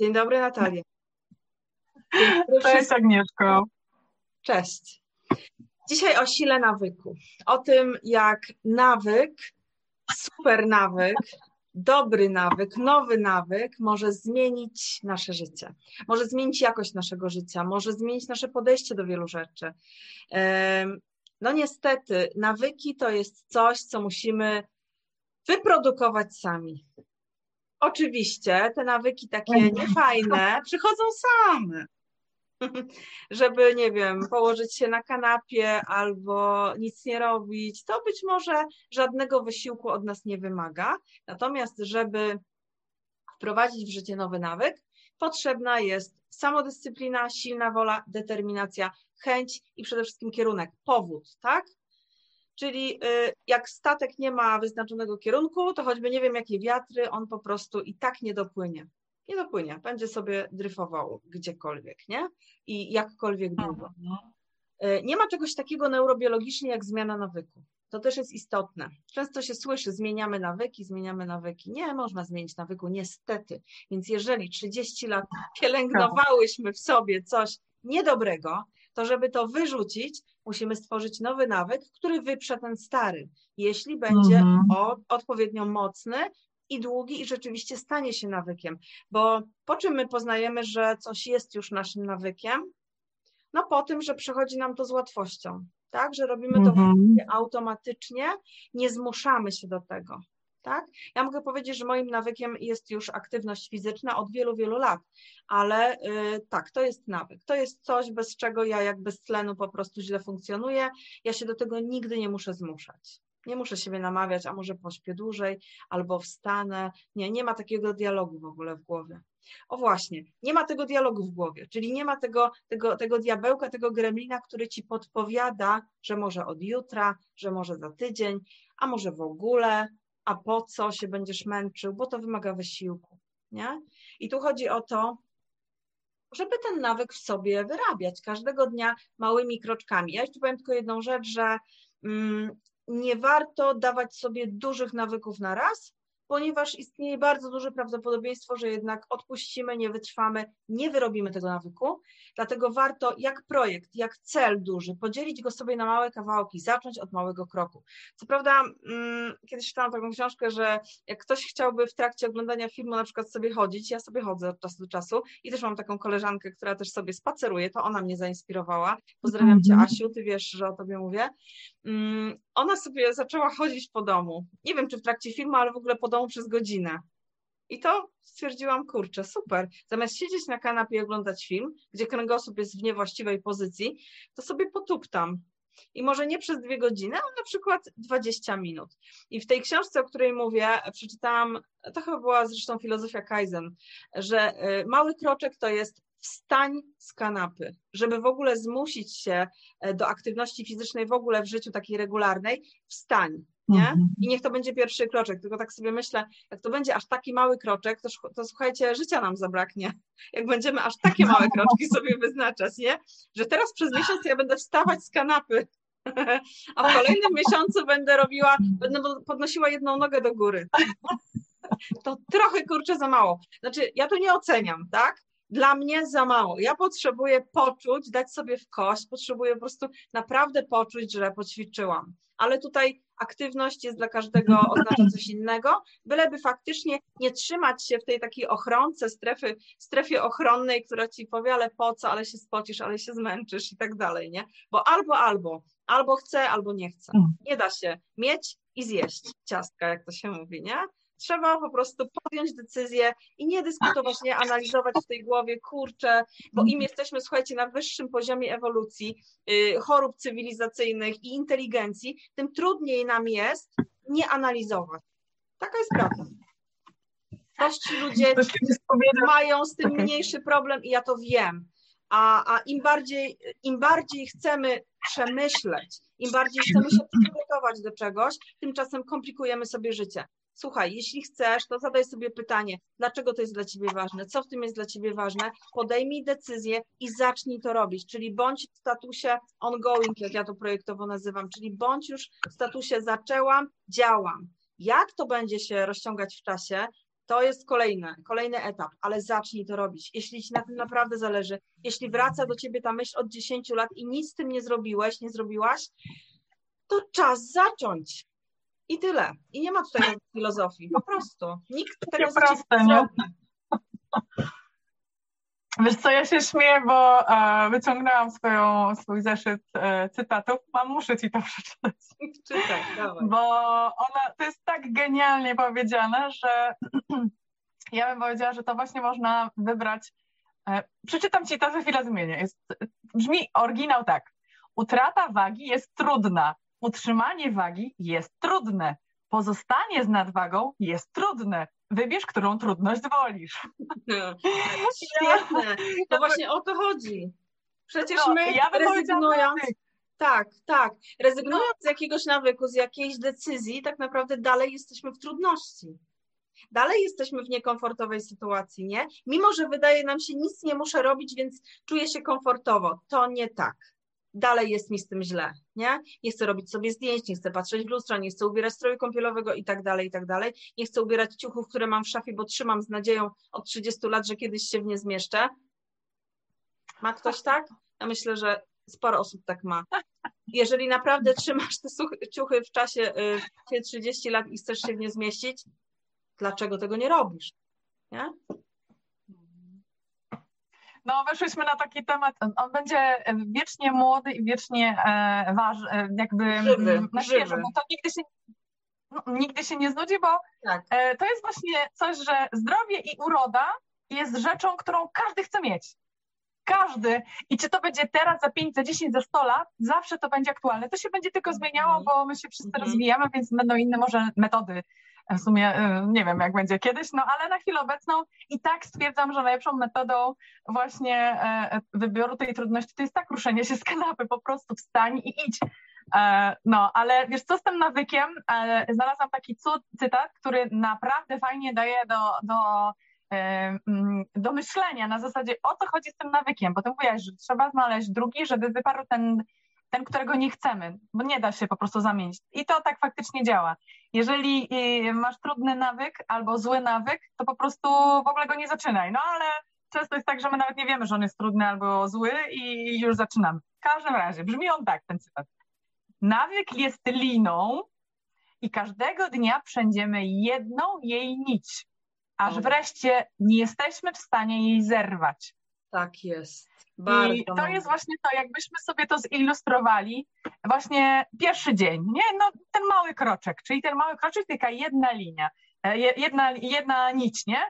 Dzień dobry, Natalia. Dzień dobry Cześć, Agnieszko. Cześć. Dzisiaj o sile nawyku. O tym, jak nawyk, super nawyk, dobry nawyk, nowy nawyk może zmienić nasze życie. Może zmienić jakość naszego życia, może zmienić nasze podejście do wielu rzeczy. No niestety, nawyki to jest coś, co musimy wyprodukować sami. Oczywiście te nawyki takie niefajne przychodzą same. Żeby, nie wiem, położyć się na kanapie albo nic nie robić, to być może żadnego wysiłku od nas nie wymaga. Natomiast, żeby wprowadzić w życie nowy nawyk, potrzebna jest samodyscyplina, silna wola, determinacja, chęć i przede wszystkim kierunek, powód, tak? Czyli y, jak statek nie ma wyznaczonego kierunku, to choćby nie wiem jakie wiatry, on po prostu i tak nie dopłynie. Nie dopłynie, będzie sobie dryfował gdziekolwiek, nie? I jakkolwiek długo. Y, nie ma czegoś takiego neurobiologicznie jak zmiana nawyku. To też jest istotne. Często się słyszy, zmieniamy nawyki, zmieniamy nawyki. Nie można zmienić nawyku, niestety. Więc jeżeli 30 lat pielęgnowałyśmy w sobie coś niedobrego, to żeby to wyrzucić, musimy stworzyć nowy nawyk, który wyprze ten stary, jeśli będzie mhm. odpowiednio mocny i długi i rzeczywiście stanie się nawykiem. Bo po czym my poznajemy, że coś jest już naszym nawykiem? No po tym, że przychodzi nam to z łatwością, tak? Że robimy to mhm. automatycznie, nie zmuszamy się do tego tak? Ja mogę powiedzieć, że moim nawykiem jest już aktywność fizyczna od wielu, wielu lat, ale yy, tak, to jest nawyk. To jest coś, bez czego ja jak bez tlenu po prostu źle funkcjonuję. Ja się do tego nigdy nie muszę zmuszać. Nie muszę siebie namawiać, a może pośpię dłużej, albo wstanę. Nie, nie ma takiego dialogu w ogóle w głowie. O właśnie, nie ma tego dialogu w głowie, czyli nie ma tego, tego, tego diabełka, tego gremlina, który ci podpowiada, że może od jutra, że może za tydzień, a może w ogóle, a po co się będziesz męczył, bo to wymaga wysiłku. Nie? I tu chodzi o to, żeby ten nawyk w sobie wyrabiać każdego dnia małymi kroczkami. Ja jeszcze powiem tylko jedną rzecz, że mm, nie warto dawać sobie dużych nawyków na raz, ponieważ istnieje bardzo duże prawdopodobieństwo, że jednak odpuścimy, nie wytrwamy, nie wyrobimy tego nawyku. Dlatego warto, jak projekt, jak cel duży, podzielić go sobie na małe kawałki, zacząć od małego kroku. Co prawda, mm, kiedyś czytałam taką książkę, że jak ktoś chciałby w trakcie oglądania filmu na przykład sobie chodzić, ja sobie chodzę od czasu do czasu i też mam taką koleżankę, która też sobie spaceruje, to ona mnie zainspirowała. Pozdrawiam Cię, mhm. Asiu, Ty wiesz, że o Tobie mówię. Mm, ona sobie zaczęła chodzić po domu. Nie wiem, czy w trakcie filmu, ale w ogóle po domu przez godzinę. I to stwierdziłam, kurczę, super. Zamiast siedzieć na kanapie i oglądać film, gdzie kręgosłup jest w niewłaściwej pozycji, to sobie potuptam. I może nie przez dwie godziny, ale na przykład 20 minut. I w tej książce, o której mówię, przeczytałam, to chyba była zresztą filozofia Kaizen, że y, mały kroczek to jest wstań z kanapy, żeby w ogóle zmusić się e, do aktywności fizycznej w ogóle w życiu takiej regularnej, wstań. Nie? Mhm. I niech to będzie pierwszy kroczek, tylko tak sobie myślę, jak to będzie aż taki mały kroczek, to, to słuchajcie, życia nam zabraknie. Jak będziemy aż takie małe kroczki sobie wyznaczać, nie? Że teraz przez miesiąc ja będę wstawać z kanapy, a w kolejnym miesiącu będę robiła, będę podnosiła jedną nogę do góry. To trochę kurczę za mało. Znaczy, ja to nie oceniam, tak? dla mnie za mało. Ja potrzebuję poczuć, dać sobie w kość, potrzebuję po prostu naprawdę poczuć, że poćwiczyłam. Ale tutaj aktywność jest dla każdego oznacza coś innego, byleby faktycznie nie trzymać się w tej takiej ochronce, strefy, strefie ochronnej, która ci powie, ale po co, ale się spocisz, ale się zmęczysz i tak dalej, nie? Bo albo, albo, albo chcę, albo nie chcę. Mm. Nie da się mieć i zjeść ciastka, jak to się mówi, nie? Trzeba po prostu podjąć decyzję i nie dyskutować, nie analizować w tej głowie, kurczę, bo im jesteśmy, słuchajcie, na wyższym poziomie ewolucji, yy, chorób cywilizacyjnych i inteligencji, tym trudniej nam jest nie analizować. Taka jest prawda. Prości ludzie mają z tym mniejszy problem i ja to wiem. A, a im, bardziej, im bardziej chcemy przemyśleć, im bardziej chcemy się przygotować do czegoś, tymczasem komplikujemy sobie życie słuchaj, jeśli chcesz, to zadaj sobie pytanie, dlaczego to jest dla ciebie ważne, co w tym jest dla ciebie ważne, podejmij decyzję i zacznij to robić, czyli bądź w statusie ongoing, jak ja to projektowo nazywam, czyli bądź już w statusie zaczęłam, działam. Jak to będzie się rozciągać w czasie, To jest kolejny, kolejny etap, ale zacznij to robić. Jeśli ci na tym naprawdę zależy, jeśli wraca do ciebie ta myśl od 10 lat i nic z tym nie zrobiłeś, nie zrobiłaś, to czas zacząć. I tyle. I nie ma tutaj filozofii. Po prostu. Nikt tego za ciebie nie. Wiesz co, ja się śmieję, bo e, wyciągnęłam swoją, swój zeszyt e, cytatów. Mam, muszę ci to przeczytać. Czytaj, dawaj. Bo ona, to jest tak genialnie powiedziane, że ja bym powiedziała, że to właśnie można wybrać. E, przeczytam ci to, za chwilę zmienię. Jest, brzmi oryginał tak. Utrata wagi jest trudna. Utrzymanie wagi jest trudne. Pozostanie z nadwagą jest trudne. Wybierz, którą trudność wolisz. No, świetne. To właśnie o to chodzi. Przecież no, my ja rezygnując, tak, tak, rezygnując no. z jakiegoś nawyku, z jakiejś decyzji, tak naprawdę dalej jesteśmy w trudności. Dalej jesteśmy w niekomfortowej sytuacji, nie? Mimo, że wydaje nam się, nic nie muszę robić, więc czuję się komfortowo. To nie tak dalej jest mi z tym źle, nie? Nie chcę robić sobie zdjęć, nie chcę patrzeć w lustro, nie chcę ubierać stroju kąpielowego i tak dalej, i tak dalej. Nie chcę ubierać ciuchów, które mam w szafie, bo trzymam z nadzieją od 30 lat, że kiedyś się w nie zmieszczę. Ma ktoś tak? Ja myślę, że sporo osób tak ma. Jeżeli naprawdę trzymasz te ciuchy w czasie y, 30 lat i chcesz się w nie zmieścić, dlaczego tego nie robisz? Nie? No, weszliśmy na taki temat. On będzie wiecznie młody i wiecznie e, ważny, e, jakby żywy, na świeżo, bo to nigdy się, no, nigdy się nie znudzi, bo tak. e, to jest właśnie coś, że zdrowie i uroda jest rzeczą, którą każdy chce mieć. Każdy. I czy to będzie teraz, za 5, za 10, za 100 lat, zawsze to będzie aktualne. To się będzie tylko zmieniało, mhm. bo my się wszyscy mhm. rozwijamy, więc będą inne może metody w sumie y, nie wiem, jak będzie kiedyś, no ale na chwilę obecną i tak stwierdzam, że najlepszą metodą właśnie e, wyboru tej trudności to jest tak ruszenie się z kanapy, po prostu wstań i idź. E, no, ale wiesz co z tym nawykiem? E, znalazłam taki cud, cytat, który naprawdę fajnie daje do, do, mm, do myślenia na zasadzie o co chodzi z tym nawykiem, bo ty mówiłaś, że trzeba znaleźć drugi, żeby wyparł ten ten, którego nie chcemy, bo nie da się po prostu zamienić. I to tak faktycznie działa. Jeżeli y, masz trudny nawyk albo zły nawyk, to po prostu w ogóle go nie zaczynaj. No ale często jest tak, że my nawet nie wiemy, że on jest trudny albo zły i już zaczynamy. W każdym razie, brzmi on tak, ten cytat. Nawyk jest liną i każdego dnia przędziemy jedną jej nić, aż wreszcie nie jesteśmy w stanie jej zerwać. Tak jest. Bardzo I to jest właśnie to, jakbyśmy sobie to zilustrowali, właśnie pierwszy dzień, nie? No, ten mały kroczek, czyli ten mały kroczek, taka jedna linia, e, jedna, jedna nić, nie?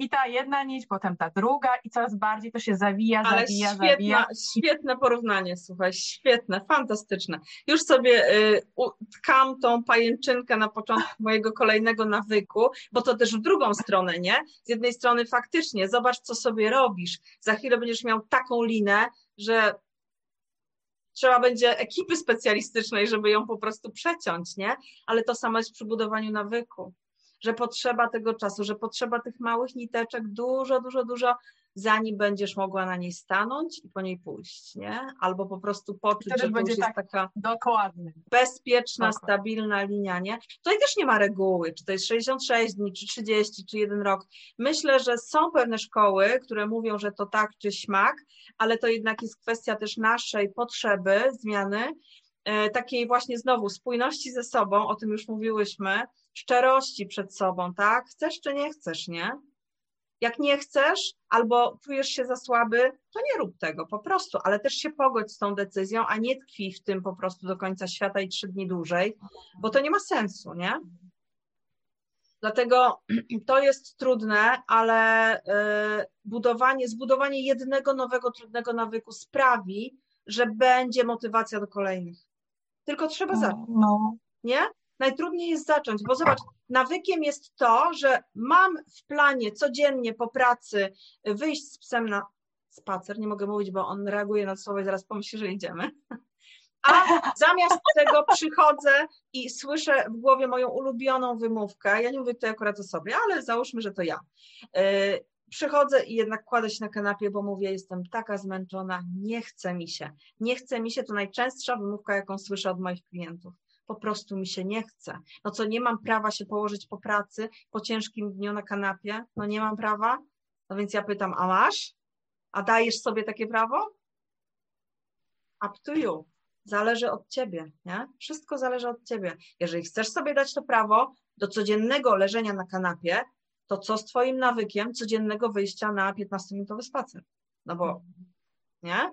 I ta jedna nić, potem ta druga i coraz bardziej to się zawija, Ale zawija, świetna, zawija. Świetne porównanie, słuchaj, świetne, fantastyczne. Już sobie y, tkam tą pajęczynkę na początku mojego kolejnego nawyku, bo to też w drugą stronę, nie? Z jednej strony faktycznie, zobacz, co sobie robisz. Za chwilę będziesz miał taką linę, że trzeba będzie ekipy specjalistycznej, żeby ją po prostu przeciąć, nie? Ale to samo jest przy budowaniu nawyku że potrzeba tego czasu, że potrzeba tych małych niteczek dużo, dużo, dużo, zanim będziesz mogła na niej stanąć i po niej pójść, nie? Albo po prostu poczuć, że to będzie tak taka dokładnie. bezpieczna, dokładnie. stabilna linia, nie? Tutaj też nie ma reguły, czy to jest 66 dni, czy 30, czy jeden rok. Myślę, że są pewne szkoły, które mówią, że to tak czy śmak, ale to jednak jest kwestia też naszej potrzeby zmiany, takiej właśnie znowu spójności ze sobą, o tym już mówiłyśmy, szczerości przed sobą, tak? Chcesz czy nie chcesz, nie? Jak nie chcesz albo czujesz się za słaby, to nie rób tego po prostu, ale też się pogodź z tą decyzją, a nie tkwi w tym po prostu do końca świata i trzy dni dłużej, bo to nie ma sensu, nie? Dlatego to jest trudne, ale y, budowanie, zbudowanie jednego nowego, trudnego nawyku sprawi, że będzie motywacja do kolejnych. Tylko trzeba no, zacząć. No. Nie? najtrudniej jest zacząć, bo zobacz, nawykiem jest to, że mam w planie codziennie po pracy wyjść z psem na spacer, nie mogę mówić, bo on reaguje na słowo i zaraz pomyśli, że idziemy. A zamiast tego przychodzę i słyszę w głowie moją ulubioną wymówkę. Ja nie mówię tutaj akurat o sobie, ale załóżmy, że to ja. Przychodzę i jednak kładę się na kanapie, bo mówię, jestem taka zmęczona, nie chce mi się. Nie chce mi się, to najczęstsza wymówka, jaką słyszę od moich klientów po prostu mi się nie chce. No co, nie mam prawa się położyć po pracy, po ciężkim dniu na kanapie? No nie mam prawa? No więc ja pytam, a masz? A dajesz sobie takie prawo? Up to you. Zależy od ciebie, nie? Wszystko zależy od ciebie. Jeżeli chcesz sobie dać to prawo do codziennego leżenia na kanapie, to co z twoim nawykiem codziennego wyjścia na 15-minutowy spacer? No bo, nie?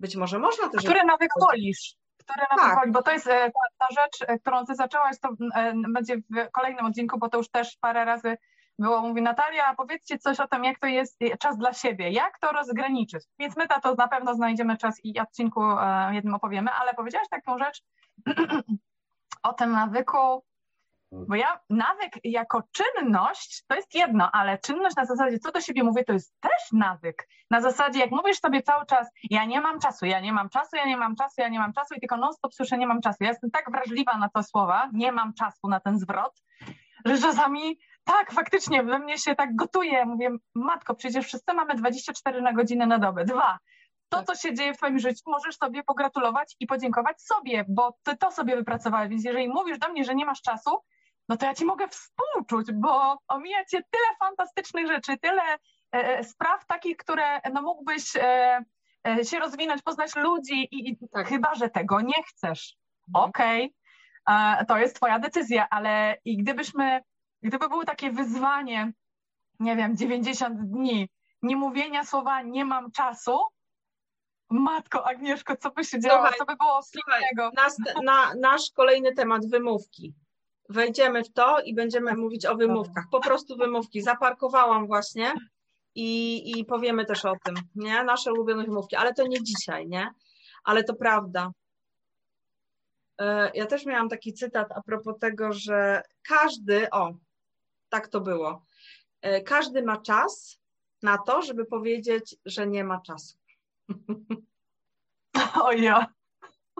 Być może można też... Który nawyk wolisz? Który nawyk tak. Bo to jest e, ta, ta rzecz, e, którą ty zaczęłaś, to e, będzie w kolejnym odcinku, bo to już też parę razy było, mówi Natalia, powiedzcie coś o tym, jak to jest czas dla siebie, jak to rozgraniczyć. Więc my to na pewno znajdziemy czas i odcinku jednym opowiemy, ale powiedziałaś taką rzecz o tym nawyku bo ja nawyk jako czynność to jest jedno, ale czynność na zasadzie, co do siebie mówię, to jest też nawyk. Na zasadzie, jak mówisz sobie cały czas, ja nie mam czasu, ja nie mam czasu, ja nie mam czasu, ja nie mam czasu i tylko non-stop słyszę, nie mam czasu. Ja jestem tak wrażliwa na te słowa, nie mam czasu na ten zwrot, że czasami tak, faktycznie we mnie się tak gotuje. Mówię, matko, przecież wszyscy mamy 24 na godzinę na dobę. Dwa, to, co się dzieje w Twoim życiu, możesz sobie pogratulować i podziękować sobie, bo Ty to sobie wypracowałeś. Więc jeżeli mówisz do mnie, że nie masz czasu, no to ja ci mogę współczuć, bo omija cię tyle fantastycznych rzeczy, tyle e, e, spraw takich, które no mógłbyś e, e, się rozwinąć, poznać ludzi i, i tak. chyba, że tego nie chcesz. Mhm. Okej, okay. to jest twoja decyzja, ale i gdybyśmy, gdyby było takie wyzwanie, nie wiem, 90 dni, nie mówienia słowa nie mam czasu, Matko Agnieszko, co by się działo, co by było słuchaj, nas, na, nasz kolejny temat, wymówki wejdziemy w to i będziemy mówić o wymówkach. Po prostu wymówki. Zaparkowałam właśnie i, i powiemy też o tym, nie? Nasze ulubione wymówki, ale to nie dzisiaj, nie? Ale to prawda. E, ja też miałam taki cytat a propos tego, że każdy, o, tak to było, e, każdy ma czas na to, żeby powiedzieć, że nie ma czasu. O ja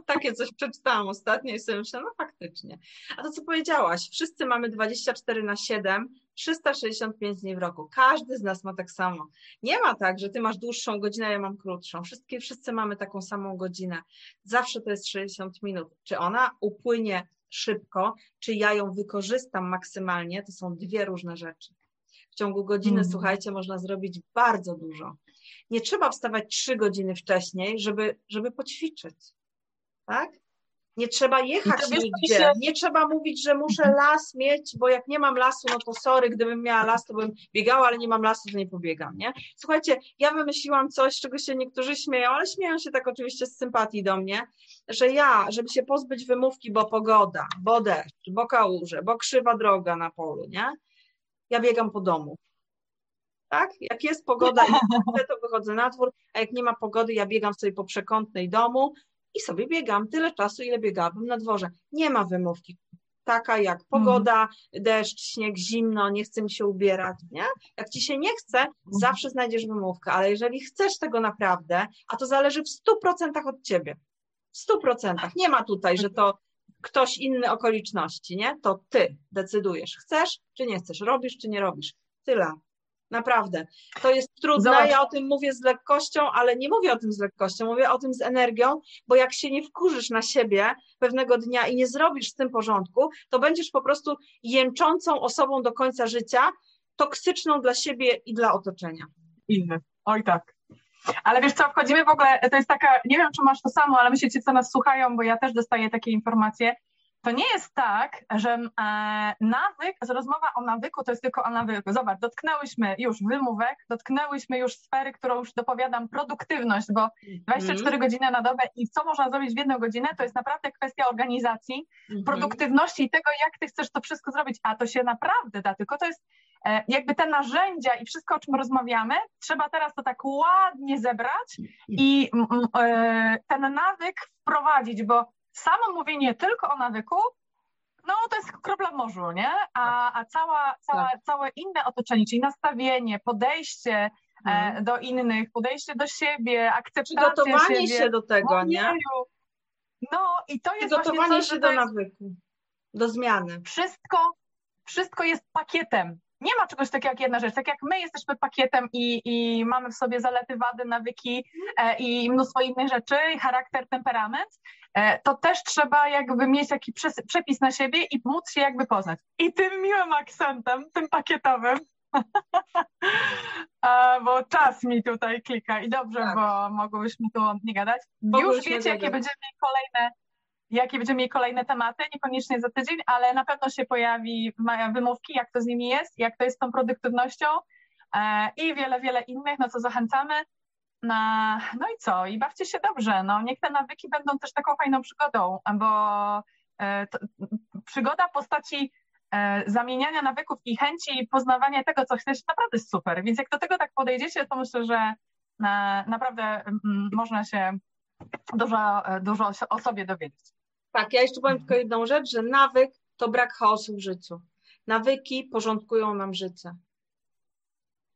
takie coś przeczytałam ostatnio i sobie myślę, no faktycznie. A to, co powiedziałaś, wszyscy mamy 24 na 7, 365 dni w roku. Każdy z nas ma tak samo. Nie ma tak, że ty masz dłuższą godzinę, a ja mam krótszą. Wszystkie, wszyscy mamy taką samą godzinę. Zawsze to jest 60 minut. Czy ona upłynie szybko, czy ja ją wykorzystam maksymalnie, to są dwie różne rzeczy. W ciągu godziny, mm. słuchajcie, można zrobić bardzo dużo. Nie trzeba wstawać trzy godziny wcześniej, żeby, żeby poćwiczyć tak? Nie trzeba jechać nigdzie, się... nie trzeba mówić, że muszę mhm. las mieć, bo jak nie mam lasu, no to sorry, gdybym miała las, to bym biegała, ale nie mam lasu, to nie pobiegam, nie? Słuchajcie, ja wymyśliłam coś, czego się niektórzy śmieją, ale śmieją się tak oczywiście z sympatii do mnie, że ja, żeby się pozbyć wymówki, bo pogoda, bo deszcz, bo kałuże, bo krzywa droga na polu, nie? Ja biegam po domu. Tak? Jak jest pogoda to wychodzę na dwór, a jak nie ma pogody, ja biegam sobie po przekątnej domu, i sobie biegam tyle czasu, ile biegałabym na dworze. Nie ma wymówki. Taka jak pogoda, mm. deszcz, śnieg, zimno, nie chcę mi się ubierać, nie? Jak ci się nie chce, mm. zawsze znajdziesz wymówkę, ale jeżeli chcesz tego naprawdę, a to zależy w stu procentach od ciebie, w stu procentach, nie ma tutaj, że to ktoś inny okoliczności, nie? To ty decydujesz, chcesz czy nie chcesz, robisz czy nie robisz. Tyle. Naprawdę. To jest trudne, Zobacz. ja o tym mówię z lekkością, ale nie mówię o tym z lekkością, mówię o tym z energią, bo jak się nie wkurzysz na siebie pewnego dnia i nie zrobisz z tym porządku, to będziesz po prostu jęczącą osobą do końca życia, toksyczną dla siebie i dla otoczenia. Inny. Oj tak. Ale wiesz co, wchodzimy w ogóle, to jest taka, nie wiem czy masz to samo, ale myślę, co nas słuchają, bo ja też dostaję takie informacje, to nie jest tak, że e, nawyk, że rozmowa o nawyku to jest tylko o nawyku. Zobacz, dotknęłyśmy już wymówek, dotknęłyśmy już sfery, którą już dopowiadam, produktywność, bo 24 mm. godziny na dobę i co można zrobić w jedną godzinę, to jest naprawdę kwestia organizacji, mm. produktywności i tego, jak ty chcesz to wszystko zrobić, a to się naprawdę da, tylko to jest e, jakby te narzędzia i wszystko, o czym rozmawiamy, trzeba teraz to tak ładnie zebrać i e, ten nawyk wprowadzić, bo samo mówienie tylko o nawyku, no to jest kropla w morzu, nie? A, a cała, cała, tak. całe inne otoczenie, czyli nastawienie, podejście e, mhm. do innych, podejście do siebie, akceptacja Przygotowanie siebie, się do tego, nie? No i to jest Przygotowanie się do nawyku, do zmiany. Wszystko, wszystko jest pakietem. nie ma czegoś takiego jak jedna rzecz. Tak jak my jesteśmy pakietem i, i mamy w sobie zalety, wady, nawyki e, i mnóstwo innych rzeczy, charakter, temperament, e, to też trzeba jakby mieć taki przepis na siebie i móc się jakby poznać. I tym miłym akcentem, tym pakietowym, bo czas mi tutaj klika i dobrze, tak. bo mogłyśmy tu nie gadać. Już wiecie, jakie będziemy mieli kolejne jakie będziemy mieli kolejne tematy, niekoniecznie za tydzień, ale na pewno się pojawi wymówki, jak to z nimi jest, jak to jest z tą produktywnością e, i wiele, wiele innych, no co zachęcamy. No i co? I bawcie się dobrze. No, niech te nawyki będą też taką fajną przygodą, bo e, to, przygoda w postaci e, zamieniania nawyków i chęci poznawania tego, co chcesz, naprawdę jest super. Więc jak do tego tak podejdziecie, to myślę, że naprawdę można się dużo, dużo o sobie dowiedzieć. Tak, ja jeszcze powiem tylko jedną rzecz, że nawyk to brak chaosu w życiu. Nawyki porządkują nam życie.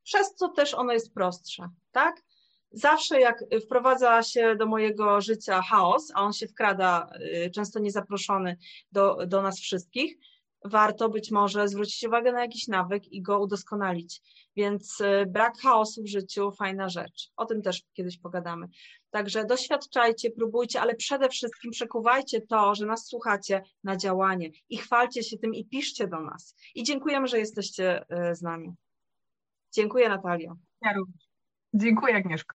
Przez co też ono jest prostsze, tak? Zawsze jak wprowadza się do mojego życia chaos, a on się wkrada y, często niezaproszony do, do nas wszystkich, warto być może zwrócić uwagę na jakiś nawyk i go udoskonalić. Więc y, brak chaosu w życiu, fajna rzecz. O tym też kiedyś pogadamy. Także doświadczajcie, próbujcie, ale przede wszystkim przekuwajcie to, że nas słuchacie na działanie i chwalcie się tym i piszcie do nas. I dziękujemy, że jesteście y, z nami. Dziękuję Natalio. Ja również. Dziękuję Agnieszko.